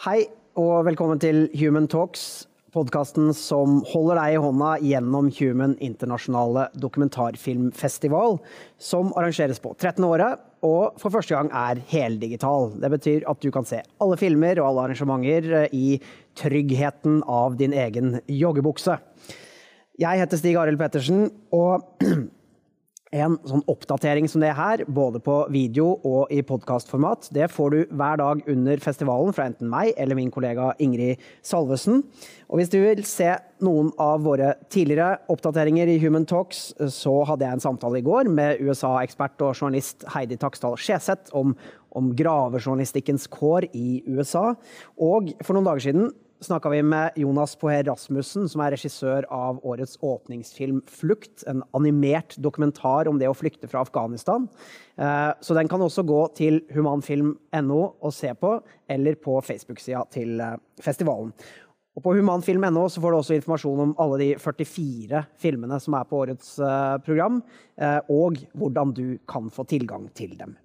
Hei og velkommen til Human Talks, podkasten som holder deg i hånda gjennom Human internasjonale dokumentarfilmfestival, som arrangeres på 13. året og for første gang er heldigital. Det betyr at du kan se alle filmer og alle arrangementer eh, i tryggheten av din egen joggebukse. Jeg heter Stig Arild Pettersen, og En sånn oppdatering som det her, både på video og i podkastformat, det får du hver dag under festivalen fra enten meg eller min kollega Ingrid Salvesen. Og hvis du vil se noen av våre tidligere oppdateringer i Human Talks, så hadde jeg en samtale i går med USA-ekspert og journalist Heidi Taksdal Skjeseth om, om gravejournalistikkens kår i USA. Og for noen dager siden snakka vi med Jonas Poher Rasmussen, som er regissør av årets åpningsfilm 'Flukt'. En animert dokumentar om det å flykte fra Afghanistan. Eh, så den kan også gå til humanfilm.no og se på, eller på Facebook-sida til eh, festivalen. Og på humanfilm.no får du også informasjon om alle de 44 filmene som er på årets eh, program, og hvordan du kan få tilgang til dem.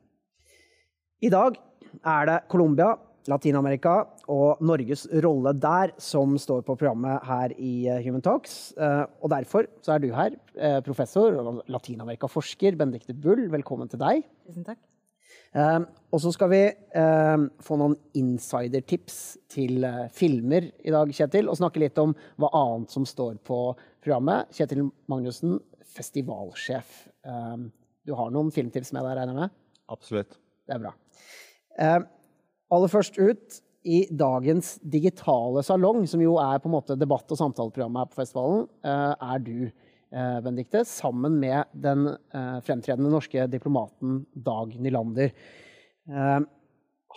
I dag er det Colombia Latin-Amerika og Norges rolle der som står på programmet her i eh, Human Talks. Eh, og derfor så er du her, eh, professor og Latin-Amerika-forsker Benedicte Bull. Velkommen til deg. Tusen takk. Og så skal vi få noen insidertips til filmer i dag, Kjetil, og snakke litt om hva annet som står på programmet. Kjetil Magnussen, festivalsjef. Du har noen filmtips med deg, regner jeg med? Absolutt. Det er bra. Aller først ut i dagens digitale salong, som jo er på en måte debatt- og samtaleprogrammet her på festivalen, eh, er du, eh, Benedikte, sammen med den eh, fremtredende norske diplomaten Dag Nylander.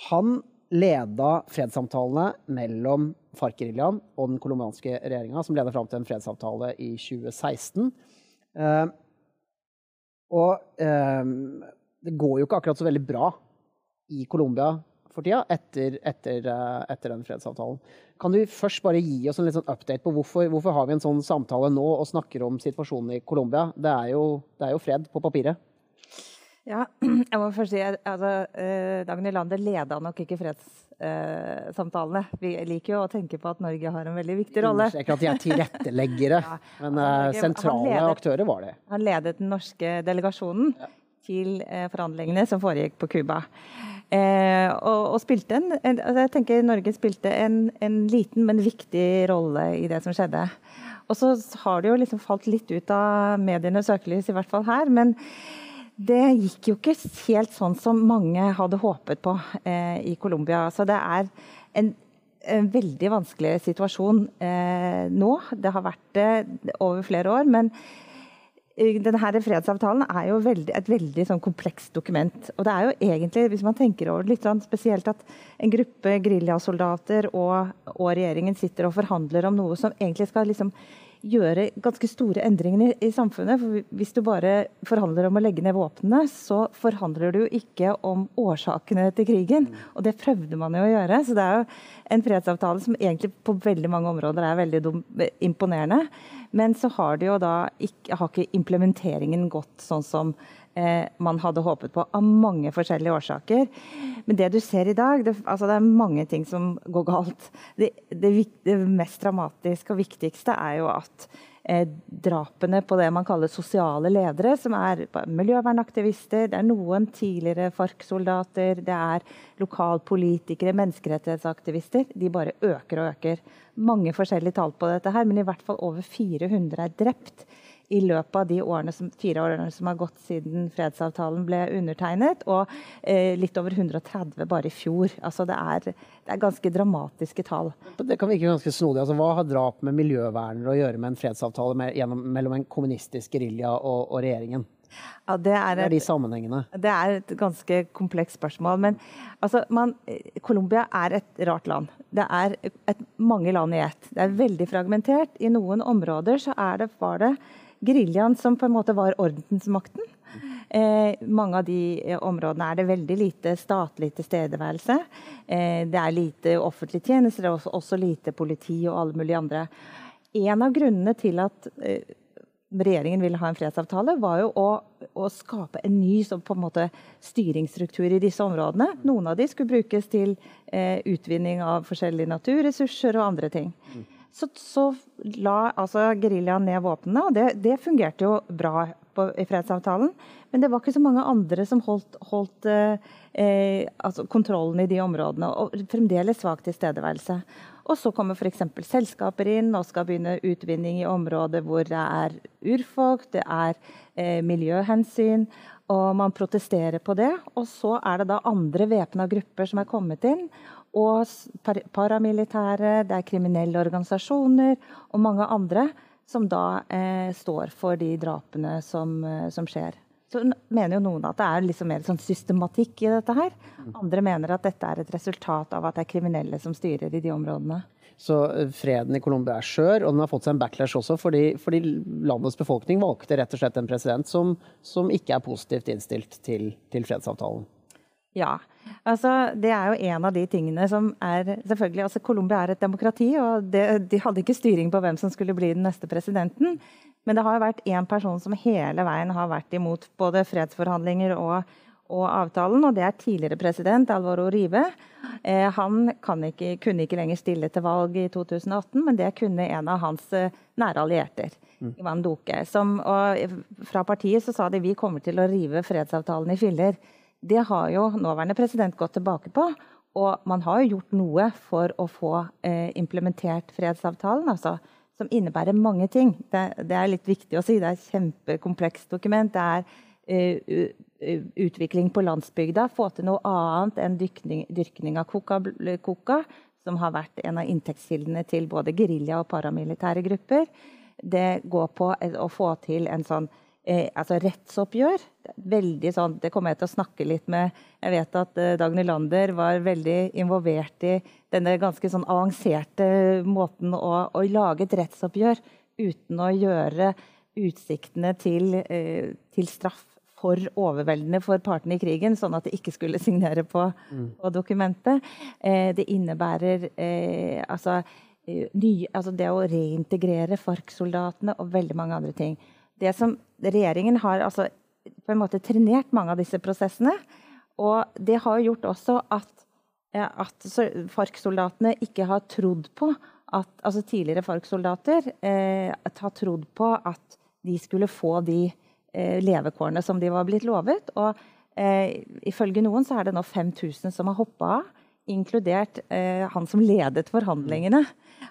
Han leda fredssamtalene mellom FARC-geriljaen og den colombianske regjeringa, som leda fram til en fredsavtale i 2016. Og det går jo ikke akkurat så veldig bra i Colombia for tida, etter, etter, eh, etter, den fredsavtalen. Kan du først bare gi oss en sånn update på hvorfor, hvorfor har vi en sånn samtale nå og snakker om situasjonen i Colombia? Det, det, er jo fred på papiret. Ja, jeg må først si at altså, eh, Dagen i landet leda nok ikke fredssamtalene. Eh, vi liker jo å tenke på at Norge har en veldig viktig rolle. Understreker at de er tilretteleggere, ja, men eh, sentrale ledet, aktører var det. Han ledet den norske delegasjonen ja. til eh, forhandlingene som foregikk på Cuba. Eh, og, og, spilte en, en, altså jeg tenker Norge spilte en, en, liten, men viktig rolle i det som skjedde. Og så har det jo liksom falt litt ut av medienes søkelys, i hvert fall her. Men det gikk jo ikke helt sånn som mange hadde håpet på eh, i Colombia. Så det er en, en veldig vanskelig situasjon eh, nå. Det har vært det over flere år. men denne fredsavtalen er jo veldig, et veldig sånn komplekst dokument. Og det er jo egentlig, hvis man tenker over det litt sånn spesielt, at en gruppe geriljasoldater og, og, regjeringen sitter og forhandler om noe som egentlig skal liksom gjøre ganske store endringer i, i, samfunnet. For hvis du bare forhandler om å legge ned våpnene, så forhandler du jo ikke om årsakene til krigen. Og det prøvde man jo å gjøre. Så det er jo en fredsavtale som egentlig på veldig mange områder er veldig imponerende. Men så har, ikke, har ikke implementeringen gått sånn som eh, man hadde håpet på, av mange forskjellige årsaker. Men det du ser i dag, det, altså det er mange ting som går galt. Det, det, det mest dramatiske og viktigste er jo at drapene på det man kaller sosiale ledere, som er miljøvernaktivister, det er noen tidligere FARC-soldater, det er lokalpolitikere, menneskerettighetsaktivister, de bare øker og øker. Mange forskjellige tall på dette, her, men i hvert fall over 400 er drept i løpet av de årene som, fire årene som har gått siden fredsavtalen ble undertegnet. Og eh, litt over 130 bare i fjor. Altså det er, det er ganske dramatiske tall. Det kan virke ganske snodig. Altså, hva har drap med miljøvernere å gjøre med en fredsavtale med, gjennom, mellom en kommunistisk gerilja og, og regjeringen? Ja, det, er et, det er de sammenhengene. Det er et ganske komplekst spørsmål. Men altså, man, Colombia er et rart land. Det er et, mange land i ett. Det er veldig fragmentert. I noen områder så det, var det geriljaen som på en måte var ordensmakten. Eh, mange av de eh, områdene er det veldig lite statlig tilstedeværelse. Eh, det er lite offentlige tjenester, er også, også lite politi og alle mulige andre. En av grunnene til at eh, regjeringen ville ha en fredsavtale, var jo å, å skape en ny så på en måte, styringsstruktur i disse områdene. Noen av de skulle brukes til eh, utvinning av forskjellige naturressurser og andre ting. Så, så la altså geriljaen ned våpnene, og det, det, fungerte jo bra på, i fredsavtalen. Men det var ikke så mange andre som holdt, holdt eh, eh altså kontrollen i de områdene, og fremdeles svak tilstedeværelse. Og så kommer f.eks. selskaper inn og skal begynne utvinning i områder hvor det er urfolk, det er eh, miljøhensyn, og man protesterer på det. Og så er det da andre væpna grupper som er kommet inn. Og paramilitære, det er kriminelle organisasjoner og mange andre som da eh, står for de drapene som, eh, som skjer. Så mener jo noen at det er liksom mer sånn systematikk i dette her. Andre mener at dette er et resultat av at det er kriminelle som styrer i de områdene. Så eh, freden i Colombia er skjør, og den har fått seg en backlash også fordi, fordi landets befolkning valgte rett og slett en president som, som ikke er positivt innstilt til, til fredsavtalen. Ja. Altså, det er jo en av de tingene som er selvfølgelig, altså Colombia er et demokrati, og det, de hadde ikke styring på hvem som skulle bli den neste presidenten. Men det har jo vært én person som hele veien har vært imot både fredsforhandlinger og, og avtalen, og det er tidligere president Alvaro Rive. Eh, han ikke, kunne ikke lenger stille til valg i 2018, men det kunne en av hans eh, nære allierter, Mm. Ivan Duque. Som, fra partiet så sa de vi kommer til å rive fredsavtalen i filler. Det har jo nåværende president gått tilbake på. Og man har jo gjort noe for å få eh, implementert fredsavtalen. altså som innebærer mange ting. Det, det, er litt viktig å si. Det er et kjempekomplekst dokument. Det er eh, utvikling på landsbygda. Få til noe annet enn dyrkning, dyrkning av coca, som har vært en av inntektskildene til både gerilja og paramilitære grupper. Det går på å få til en sånn eh, altså rettsoppgjør. Veldig sånn, det kommer jeg til å snakke litt med Jeg vet at eh, Dag Nylander var veldig involvert i denne ganske sånn avanserte måten å, å lage et rettsoppgjør uten å gjøre utsiktene til, eh, til, straff for overveldende for partene i krigen, sånn at de ikke skulle signere på, mm. på dokumentet. Eh, det innebærer eh, altså, eh, ny, altså det å reintegrere FARC-soldatene og veldig mange andre ting det som regjeringen har altså, på en måte trenert mange av disse prosessene. Og det har gjort også at, at FARC-soldatene ikke har trodd på at altså tidligere FARC-soldater eh, har trodd på at de skulle få de eh, levekårene som de var blitt lovet. Og eh, ifølge noen så er det nå 5000 som har hoppa av, inkludert eh, han som ledet forhandlingene.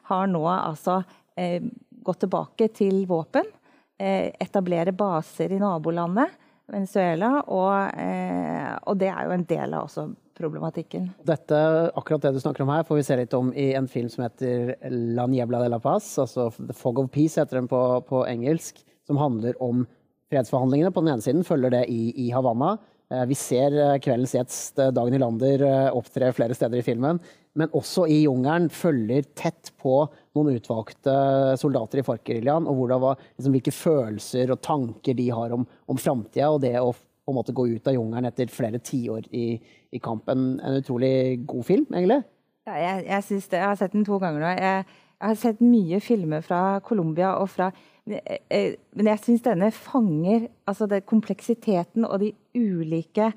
Har nå altså eh, gått tilbake til våpen Eh, etablere baser i nabolandet Venezuela. Og, eh, og, det er jo en del av også problematikken. Dette, akkurat det du snakker om her, får vi se litt om i en film som heter La Niebla de la Paz. Altså The Fog of Peace heter den på, på engelsk. Som handler om fredsforhandlingene. På den ene siden følger det i, i Havanna. Eh, vi ser kveldens gjest Dag Nylander opptre flere steder i filmen men også i jungelen følger tett på noen utvalgte soldater i FARC-geriljaen, og var, liksom, hvilke følelser og tanker de har om, om framtida, og det å på en måte gå ut av jungelen etter flere tiår i, i kampen. En utrolig god film, egentlig. Ja, jeg, jeg, det, jeg har sett den to ganger nå. Jeg, jeg har sett mye filmer fra Colombia og fra Men jeg, jeg syns denne fanger altså det, kompleksiteten og de ulike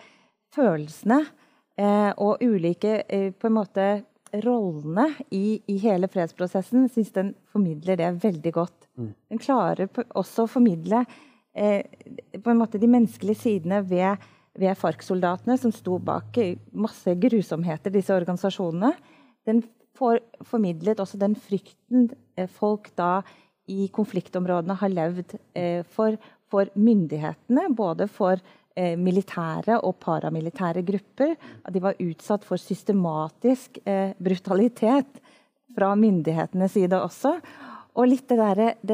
følelsene. Eh, og ulike eh, på en måte rollene i, i, hele fredsprosessen, syns den formidler det veldig godt. Mm. Den klarer også å formidle eh, på en måte de menneskelige sidene ved, ved FARC-soldatene, som sto bak masse grusomheter, disse organisasjonene. Den får formidlet også den frykten eh, folk da i konfliktområdene har levd eh, for, for myndighetene, både for eh, militære og paramilitære grupper. At de var utsatt for systematisk eh, brutalitet fra myndighetenes side også. Og litt det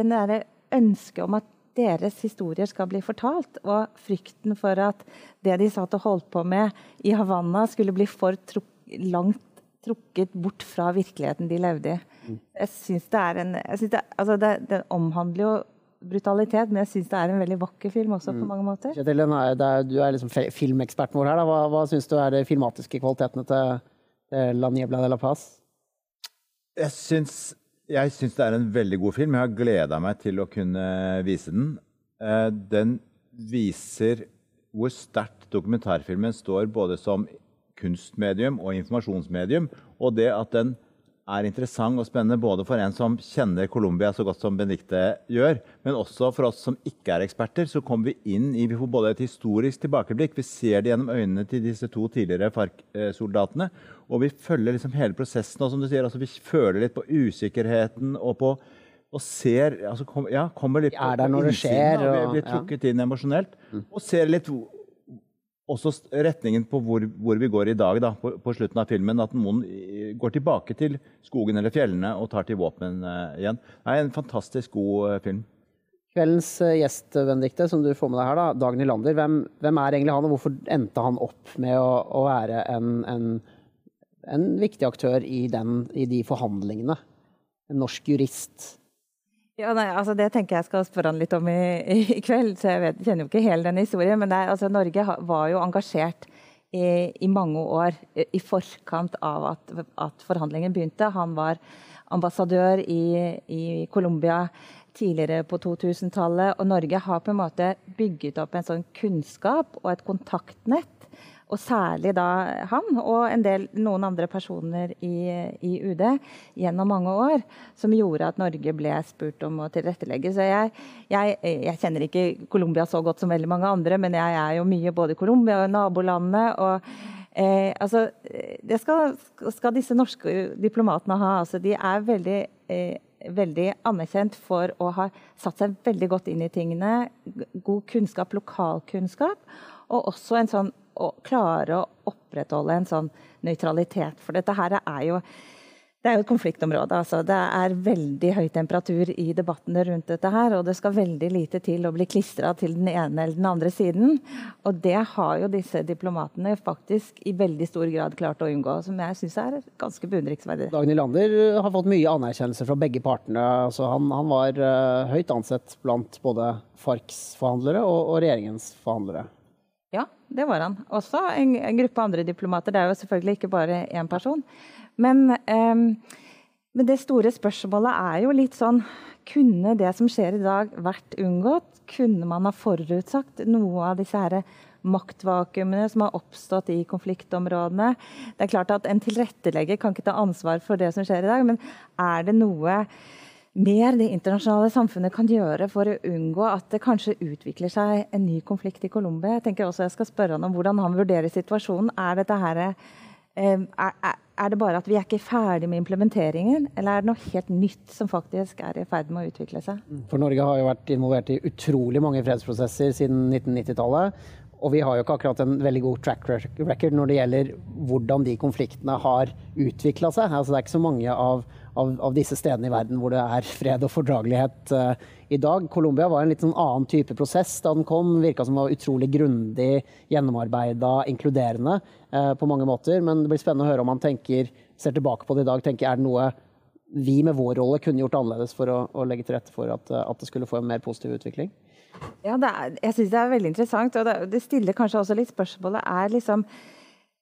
der, ønsket om at deres historier skal bli fortalt, og frykten for at det de satt og holdt på med i Havanna, skulle bli for truk langt trukket bort fra virkeligheten de levde i. Mm. Jeg synes det er en, det, altså det, det omhandler jo brutalitet, men jeg syns det er en veldig vakker film også, på mm. mange måter. Kjetil, du er liksom filmeksperten vår her. Da. Hva, hva syns du er de filmatiske kvalitetene til La Niebla de la Paz? Jeg syns jeg syns det er en veldig god film. Jeg har gleda meg til å kunne vise den. Eh, den viser hvor sterkt dokumentarfilmen står både som kunstmedium og informasjonsmedium. Og det at den er interessant og spennende både for en som kjenner Colombia så godt som Benedicte gjør, men også for oss som ikke er eksperter. Så kommer vi inn i Vi får både et historisk tilbakeblikk, vi ser det gjennom øynene til disse to tidligere FARC-soldatene, og vi følger liksom hele prosessen. Og som du sier, altså vi føler litt på usikkerheten og på og ser altså kom, ja, kommer litt på, er der når det skjer, og, vi og- blir trukket inn emosjonelt. Og ser litt også retningen på hvor, hvor vi går i dag, da, på, på slutten av filmen. At noen går tilbake til skogen eller fjellene og tar til våpen uh, igjen. Det er en fantastisk god uh, film. Kveldens eh, gjest, Benedikte, som du får med deg her, da, Dagny Lander. Hvem, hvem er egentlig han, og hvorfor endte han opp med å, å være en, en, en viktig aktør i, den, i de forhandlingene? En norsk jurist. Ja, nei, altså Det tenker jeg skal spørre han litt om i, i kveld, så jeg vet, kjenner jo ikke hele den historien. Men er, altså, Norge var jo engasjert i, i mange år i, forkant av at, at forhandlingen begynte. Han var ambassadør i, i Colombia tidligere på 2000-tallet. Og Norge har på en måte bygget opp en sånn kunnskap og et kontaktnett. Og særlig da han og en del, noen andre personer i, i UD gjennom mange år, som gjorde at Norge ble spurt om å tilrettelegge. Så jeg, jeg, jeg kjenner ikke Colombia så godt som veldig mange andre, men jeg er jo mye både i Colombia og nabolandene. og eh, altså, det skal, skal disse norske diplomatene ha. Altså, de er veldig eh, veldig anerkjent for å ha satt seg veldig godt inn i tingene. God kunnskap, lokalkunnskap. Og også en sånn å klare å opprettholde en sånn nøytralitet. For dette her er jo det er jo et konfliktområde. Altså. Det er veldig høy temperatur i debattene rundt dette her. Og det skal veldig lite til å bli klistra til den ene eller den andre siden. Og det har jo disse diplomatene faktisk i veldig stor grad klart å unngå. Som jeg syns er ganske beundringsverdig. Dag Nylander har fått mye anerkjennelse fra begge partene. Altså, han, han var eh, høyt ansett blant både FARCs forhandlere og, og regjeringens forhandlere. Det var han. Også en, en gruppe andre diplomater. Det er jo selvfølgelig ikke bare én person. Men, ehm, men det store spørsmålet er jo litt sånn Kunne det som skjer i dag, vært unngått? Kunne man ha forutsagt noe av disse her maktvakuumene som har oppstått i konfliktområdene? Det er klart at En tilrettelegger kan ikke ta ansvar for det som skjer i dag, men er det noe mer det internasjonale samfunnet kan gjøre for å unngå at det kanskje utvikler seg en ny konflikt i Colombia. Jeg tenker også jeg skal spørre han om hvordan han vurderer situasjonen. Er, her, eh, er det bare at vi er ikke ferdig med implementeringen, eller er det noe helt nytt som faktisk er i ferd med å utvikle seg? For Norge har jo vært involvert i utrolig mange fredsprosesser siden 1990-tallet. Og vi har jo ikke akkurat en veldig god track record når det gjelder hvordan de konfliktene har utvikla seg. Altså, det er ikke så mange av, av, av disse stedene i verden hvor det er fred og fordragelighet uh, i dag. Colombia var en litt sånn annen type prosess da den kom. Virka som var utrolig grundig, gjennomarbeida, inkluderende uh, på mange måter. Men det blir spennende å høre om han tenker, ser tilbake på det i dag. tenker Er det noe vi med vår rolle kunne gjort annerledes for å, å legge til rette for at, eh, at det skulle få en mer positiv utvikling? Ja, det er, jeg syns det er veldig interessant. Og det, det stiller kanskje også litt spørsmålet er liksom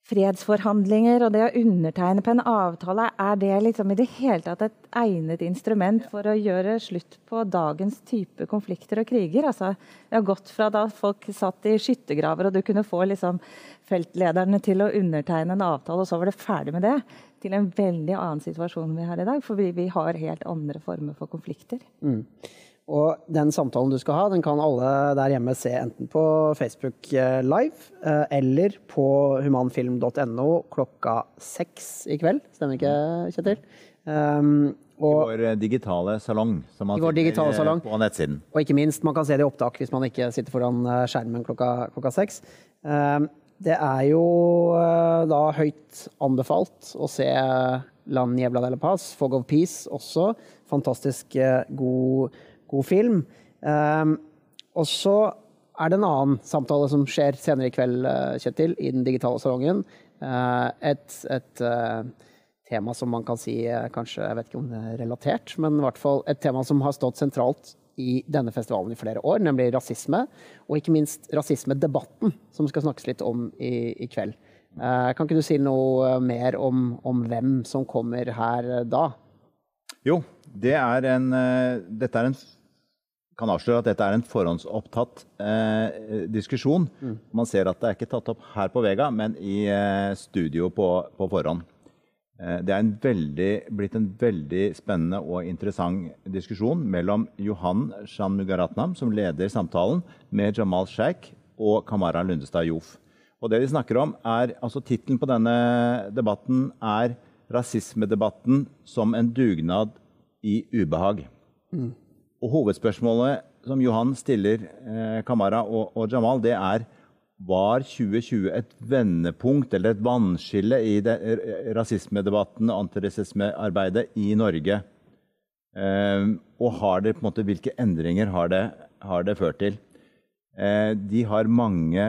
fredsforhandlinger og det å undertegne på en avtale, er det liksom i det hele tatt et egnet instrument for å gjøre slutt på dagens type konflikter og kriger? Altså, vi har gått fra da folk satt i skyttergraver og du kunne få liksom feltlederne til å undertegne en avtale, og så var det ferdig med det, til en veldig annen situasjon vi har i dag. For vi, vi har helt andre former for konflikter. Og den samtalen du skal ha, den kan alle der hjemme se enten på Facebook eh, live eh, eller på humanfilm.no klokka seks i kveld. Stemmer ikke, Kjetil? Um, I vår eh, digitale salong, som man digitale salong. på nettsiden. og ikke minst, man kan se det i opptak hvis man ikke sitter foran skjermen klokka, klokka seks. Um, det er jo da høyt anbefalt å se Land Jebla de la Paz, Fog of Peace også. Fantastisk god, god film. Um, og så er det en annen samtale som skjer senere i kveld, eh, Kjetil, i den digitale salongen. Eh, et et eh, tema som man kan si kanskje, jeg vet ikke om det er relatert, men i hvert fall et tema som har stått sentralt i denne festivalen i flere år, nemlig rasisme. Og ikke minst rasismedebatten, som skal snakkes litt om i, i kveld. Kan ikke du si noe mer om, om hvem som kommer her da? Jo, det er en, eh, dette er en kan avsløre at dette er en forhåndsopptatt eh, diskusjon. Mm. Man ser at det er ikke tatt opp her på Vega, men i eh, studio på, på forhånd. Eh, det er en veldig, blitt en veldig spennende og interessant diskusjon mellom Johan Shanmugaratnam, som leder samtalen, med Jamal Sheikh og Kamara Lundestad Jof. Og det de snakker om er, altså Tittelen på denne debatten er 'Rasismedebatten som en dugnad i ubehag'. Mm. Og hovedspørsmålet som Johan stiller eh, Kamara og, og, Jamal, det er var 2020 et vendepunkt eller et vannskille i det, eh, rasismedebatten og antirasismearbeidet i Norge? Eh, og har det, på en måte, hvilke endringer har det, har det ført til? Eh, de har mange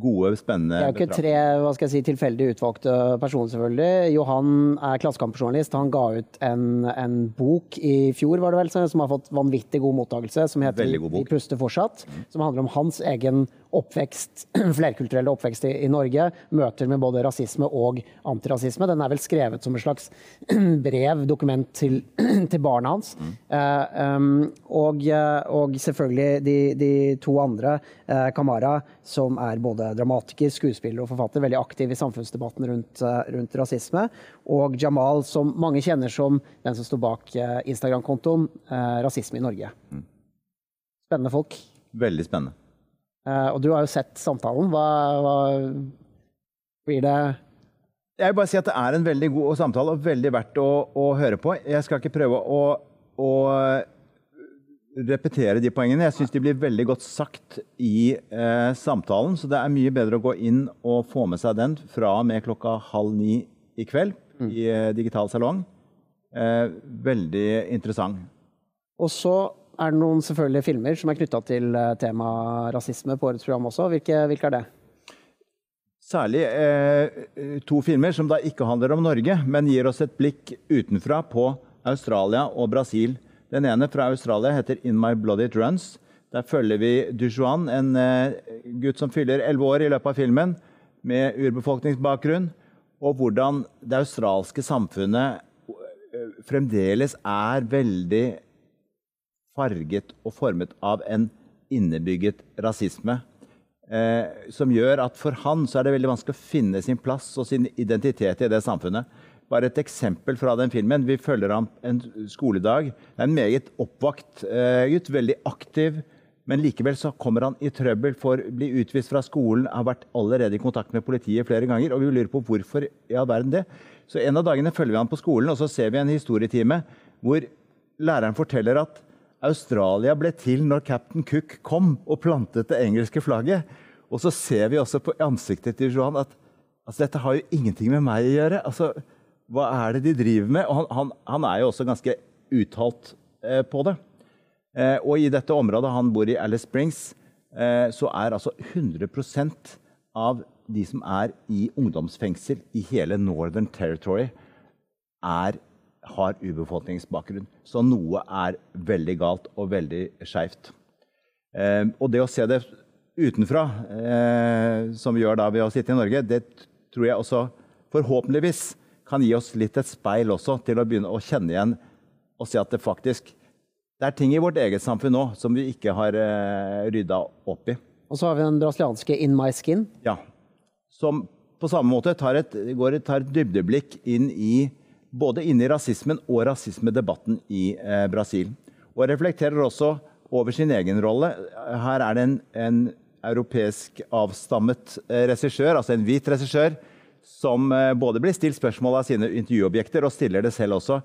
gode, spennende Det er jo ikke tre hva skal jeg si, tilfeldig utvalgte personer, selvfølgelig. Johan er klassekampjournalist. Han ga ut en, en, bok i fjor, var det vel, som har fått vanvittig god mottakelse, som heter 'Vi puster fortsatt'. Som handler om hans egen oppvekst, flerkulturelle oppvekst i, i, Norge. Møter med både rasisme og antirasisme. Den er vel skrevet som et slags brev, dokument, til, til barna hans. Mm. Uh, um, og, og, selvfølgelig de, de to andre, uh, Kamara, som er både dramatiker, skuespiller og forfatter, veldig aktiv i samfunnsdebatten rundt, uh, rundt rasisme. Og Jamal, som mange kjenner som den som står bak eh, Instagram-kontoen eh, Rasisme i Norge. Mm. Spennende folk. Veldig spennende. Og du har jo sett samtalen. Hva, hva blir det Jeg vil bare si at det er en veldig god samtale og veldig verdt å, å høre på. Jeg skal ikke prøve å, å repetere de poengene. Jeg syns de blir veldig godt sagt i eh, samtalen. Så det er mye bedre å gå inn og få med seg den fra og med klokka halv ni i kveld mm. i eh, Digital salong. Eh, veldig interessant. Og så er det noen selvfølgelig filmer som er knytta til eh, tema rasisme på årets program også. Hvilke, hvilke er det? Særlig eh, to filmer som da ikke handler om Norge, men gir oss et blikk utenfra på Australia og Brasil den ene fra Australia heter In My Blood It Runs. Der følger vi Dujuan, en eh, gutt som fyller elleve år i løpet av filmen, med urbefolkningsbakgrunn, og hvordan det australske samfunnet uh, fremdeles er veldig farget og formet av en innebygget rasisme. Eh, som gjør at for han så er det veldig vanskelig å finne sin plass og sin identitet i det samfunnet. Bare et eksempel fra den filmen. Vi følger ham en skoledag. En meget oppvakt eh, gutt. Veldig aktiv. Men likevel så kommer han i trøbbel, for å bli utvist fra skolen, har vært allerede i kontakt med politiet flere ganger. Og vi lurer på hvorfor i all verden det. Så en av dagene følger vi ham på skolen, og så ser vi en historietime hvor læreren forteller at Australia ble til når Captain Cook kom og plantet det engelske flagget. Og så ser vi også på ansiktet til Johan at altså, dette har jo ingenting med meg å gjøre. Altså, hva er det de driver med? Og han, han, han er jo også ganske uttalt eh, på det. Eh, og i dette området, han bor i Alice Springs, eh, så er altså 100% av de som er i ungdomsfengsel i hele Northern Territory, er, har urbefolkningsbakgrunn. Så noe er veldig galt og veldig skeivt. Eh, og det å se det utenfra, eh, som vi gjør da ved å sitte i Norge, det tror jeg også forhåpentligvis kan gi oss litt et speil også, til å begynne å kjenne igjen og se at det faktisk det er ting i vårt eget samfunn nå som vi ikke har eh, rydda opp i. Og så har vi den brasilianske In My Skin. Ja. Som på samme måte tar et, går, tar et dybdeblikk inn i både inn i rasismen og rasismedebatten i eh, Brasil. Og reflekterer også over sin egen rolle. Her er det en, en europeisk avstammet eh, regissør, altså en hvit regissør, som eh, både blir stilt spørsmål av sine intervjuobjekter, og stiller det selv også.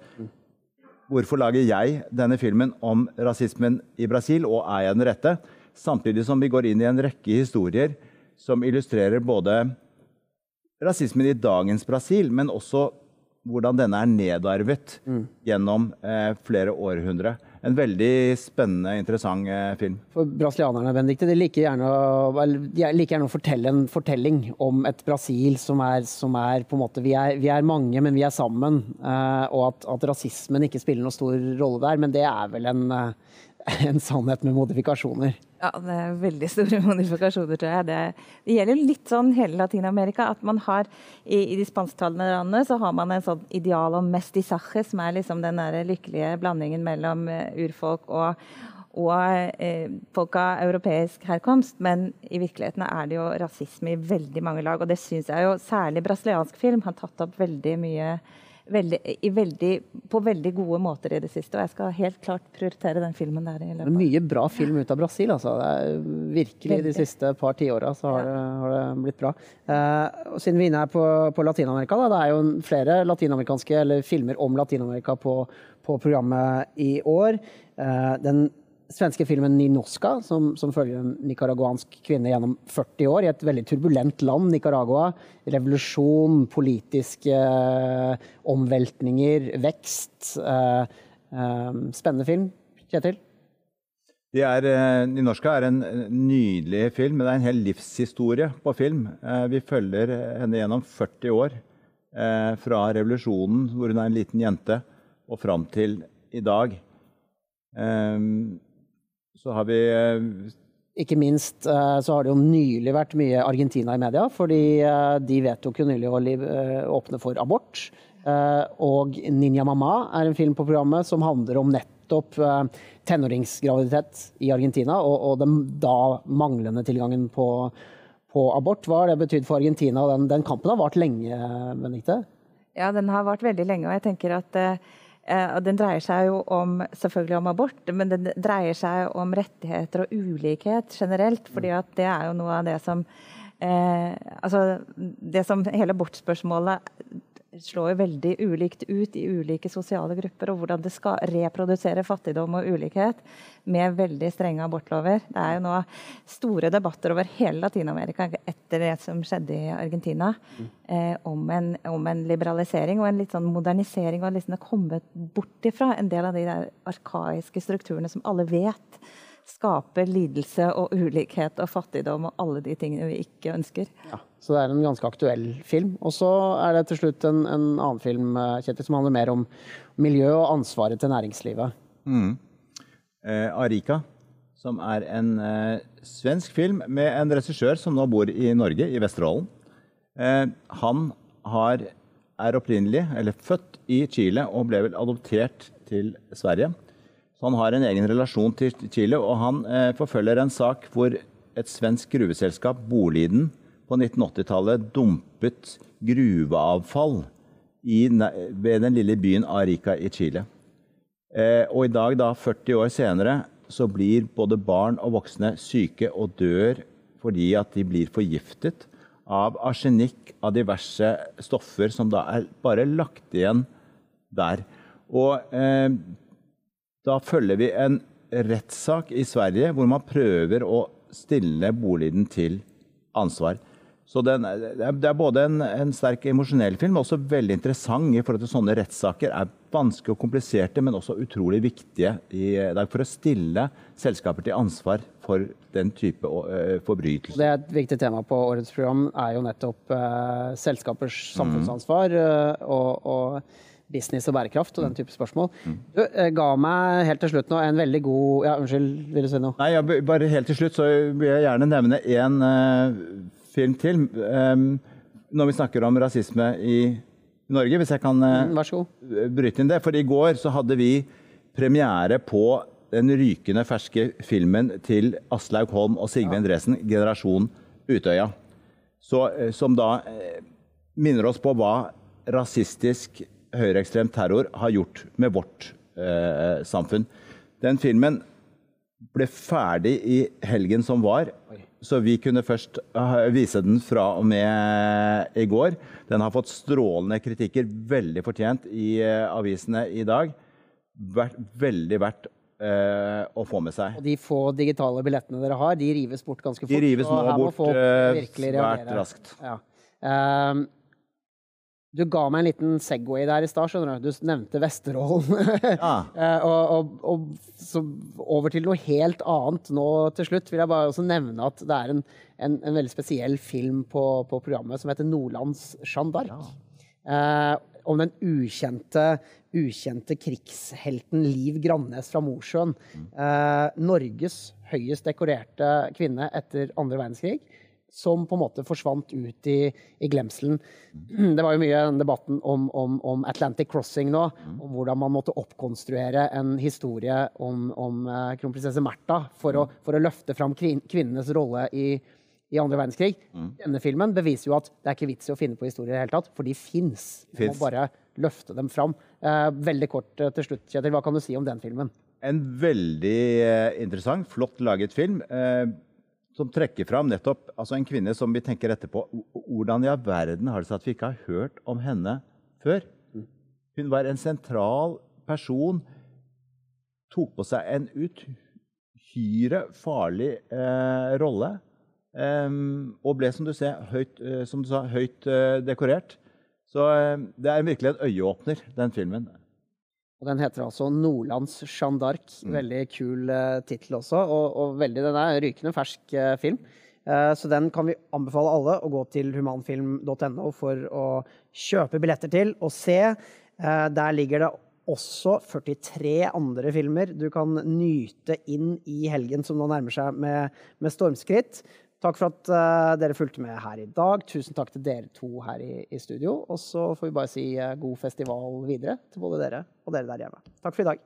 Hvorfor lager jeg denne filmen om rasismen i Brasil, og er jeg den rette? Samtidig som vi går inn i en rekke historier som illustrerer både rasismen i dagens Brasil, men også hvordan denne er nedarvet mm. gjennom eh, flere århundre en veldig spennende, interessant eh, film. For brasilianerne Benedikte, de liker gjerne, de liker gjerne å fortelle en fortelling om et Brasil som er, som er på en måte vi er, vi er, mange, men vi er sammen. Eh, og at, at, rasismen ikke spiller noen stor rolle der. Men det er vel en, eh, en sannhet med modifikasjoner. Ja, det er veldig store modifikasjoner, tror jeg. Det, det gjelder litt sånn hele Latin-Amerika. at man har I, i de spansktalende landene så har man en sånn ideal om mestizaje, som er liksom den der lykkelige blandingen mellom uh, urfolk og, og eh, folk av europeisk herkomst. Men i virkeligheten er det jo rasisme i veldig mange lag. Og det syns jeg jo særlig brasiliansk film har tatt opp veldig mye veldig, veldig, på veldig gode måter i det siste. Og jeg skal helt klart prioritere den filmen der. i det er mye bra film ut av Brasil, altså. virkelig veldig. de siste par tiåra så har, ja. har, det blitt bra. Eh, og siden vi er inne er på, på Latin-Amerika, det er jo flere latinamerikanske eller filmer om Latin-Amerika på, på, programmet i år. Eh, den svenske filmen 'Ninoska', som, som, følger en nicaraguansk kvinne gjennom 40 år i et veldig turbulent land, Nicaragua. Revolusjon, politiske eh, omveltninger, vekst. Eh, eh, spennende film. Kjetil? Det er, Ninoska er en nydelig film, men det er en hel livshistorie på film. Vi følger henne gjennom 40 år. Fra revolusjonen, hvor hun er en liten jente, og fram til i dag. Så har vi eh, ikke minst eh, så har det jo nylig vært mye Argentina i media, fordi eh, de vedtok jo nylig å åpne for abort. Og 'Ninja Mamma' er en film på programmet som handler om nettopp tenåringsgraviditet i Argentina, og, den da manglende tilgangen på, på abort. Hva har det betydd for Argentina? Den, den kampen har vart lenge, Benedicte? Ja, den har vart veldig lenge, og jeg tenker at og den dreier seg jo om, selvfølgelig om abort, men den dreier seg om rettigheter og ulikhet generelt. fordi at det er jo noe av det som eh, altså Det som hele abortspørsmålet slår jo veldig ulikt ut i ulike sosiale grupper, og hvordan det skal reprodusere fattigdom og ulikhet med veldig strenge abortlover. Det er jo nå store debatter over hele Latin-Amerika etter det som skjedde i Argentina, eh, om, en, om, en, liberalisering og en litt sånn modernisering, og liksom kommet bort ifra en del av de der arkaiske strukturene som alle vet skaper lidelse og ulikhet og fattigdom og alle de tingene vi ikke ønsker. Ja, så det er en ganske aktuell film. Og så er det til slutt en, en annen film eh, Kjetil, som handler mer om miljø og ansvaret til næringslivet. Mm. Eh, Arika, som er en eh, svensk film med en regissør som nå bor i Norge, i Vesterålen. Eh, han har, er opprinnelig, eller født i Chile og ble vel adoptert til Sverige. Så han har en egen relasjon til Chile, og han eh, forfølger en sak hvor et svensk gruveselskap, Boliden, på 1980-tallet dumpet gruveavfall i, ved den lille byen Arica i Chile. Eh, og i dag, da, 40 år senere, så blir både barn og voksne syke og dør fordi at de blir forgiftet av arsenikk, av diverse stoffer som da er bare lagt igjen der. Og eh, da følger vi en rettssak i Sverige hvor man prøver å stille Boliden til ansvar. Så den, Det er både en, en sterk emosjonell film, men også veldig interessant i forhold til sånne rettssaker. er Vanskelig og kompliserte, men også utrolig viktige i dag for å stille selskaper til ansvar for den type uh, forbrytelser. Det er et viktig tema på årets program, er jo nettopp uh, selskapers samfunnsansvar. Uh, og, og business og bærekraft og den type spørsmål. Du eh, ga meg helt til slutt nå en veldig god Ja, unnskyld, vil du si noe? Nei, ja, bare helt til slutt så vil jeg gjerne nevne én uh, eh, film til. Um, når vi snakker om rasisme i Norge, hvis jeg kan uh, bryte inn det. For i går så hadde vi premiere på den rykende ferske filmen til Aslaug Holm og Sigve Endresen, 'Generasjon Utøya'. Så, som da minner oss på hva rasistisk høyreekstrem terror har gjort med vårt eh, samfunn. Den filmen ble ferdig i helgen som var, så vi kunne først uh, vise den fra og med i går. Den har fått strålende kritikker, veldig fortjent, i uh, avisene i dag. Vært, veldig verdt eh, å få med seg. Og de få digitale billettene dere har, de rives bort ganske fort. De rives nå bort svært raskt. Ja. Um, du ga meg en liten Segway der i stad. Du Du nevnte Vesterålen. Ja. Eh, og, og, og, så over til noe helt annet nå til slutt. vil jeg bare også nevne at det er en, en, en veldig spesiell film på, på, programmet som heter Nordlands Jeanne d'Arc. Ja. Eh, om den ukjente, ukjente krigshelten Liv Grannes fra Mosjøen. Eh, Norges høyest dekorerte kvinne etter andre verdenskrig som på en måte forsvant ut i, i glemselen. Det var jo mye debatten om, om, om, Atlantic Crossing nå, om hvordan man måtte oppkonstruere en historie om, om uh, kronprinsesse Märtha for, for, å løfte fram kvinnenes rolle i, i andre verdenskrig. Mm. Denne filmen beviser jo at det er ikke vits i å finne på historier i det hele tatt, for de fins. Du må bare løfte dem fram. Uh, veldig kort uh, til slutt, Kjetil, hva kan du si om den filmen? En veldig interessant, flott laget film som trekker fram nettopp altså en kvinne som vi tenker etterpå Hvordan i all verden har det seg at vi ikke har hørt om henne før? Hun var en sentral person, tok på seg en uhyre farlig eh, rolle. Eh, og ble, som du, ser, høyt, eh, som du sa, høyt eh, dekorert. Så eh, det er virkelig en øyeåpner, den filmen. Og den heter altså 'Nordlands Jeanne d'Arc'. Mm. Veldig kul uh, tittel også, og, og, veldig, den er rykende fersk uh, film. Uh, så den kan vi anbefale alle å gå til humanfilm.no for å kjøpe billetter til og se. der ligger det også 43 andre filmer du kan nyte inn i helgen som nå nærmer seg med, med stormskritt. Takk for at uh, dere fulgte med her i dag. Tusen takk til dere to her i, i studio. Og så får vi bare si uh, god festival videre til både dere og dere der hjemme. Takk for i dag.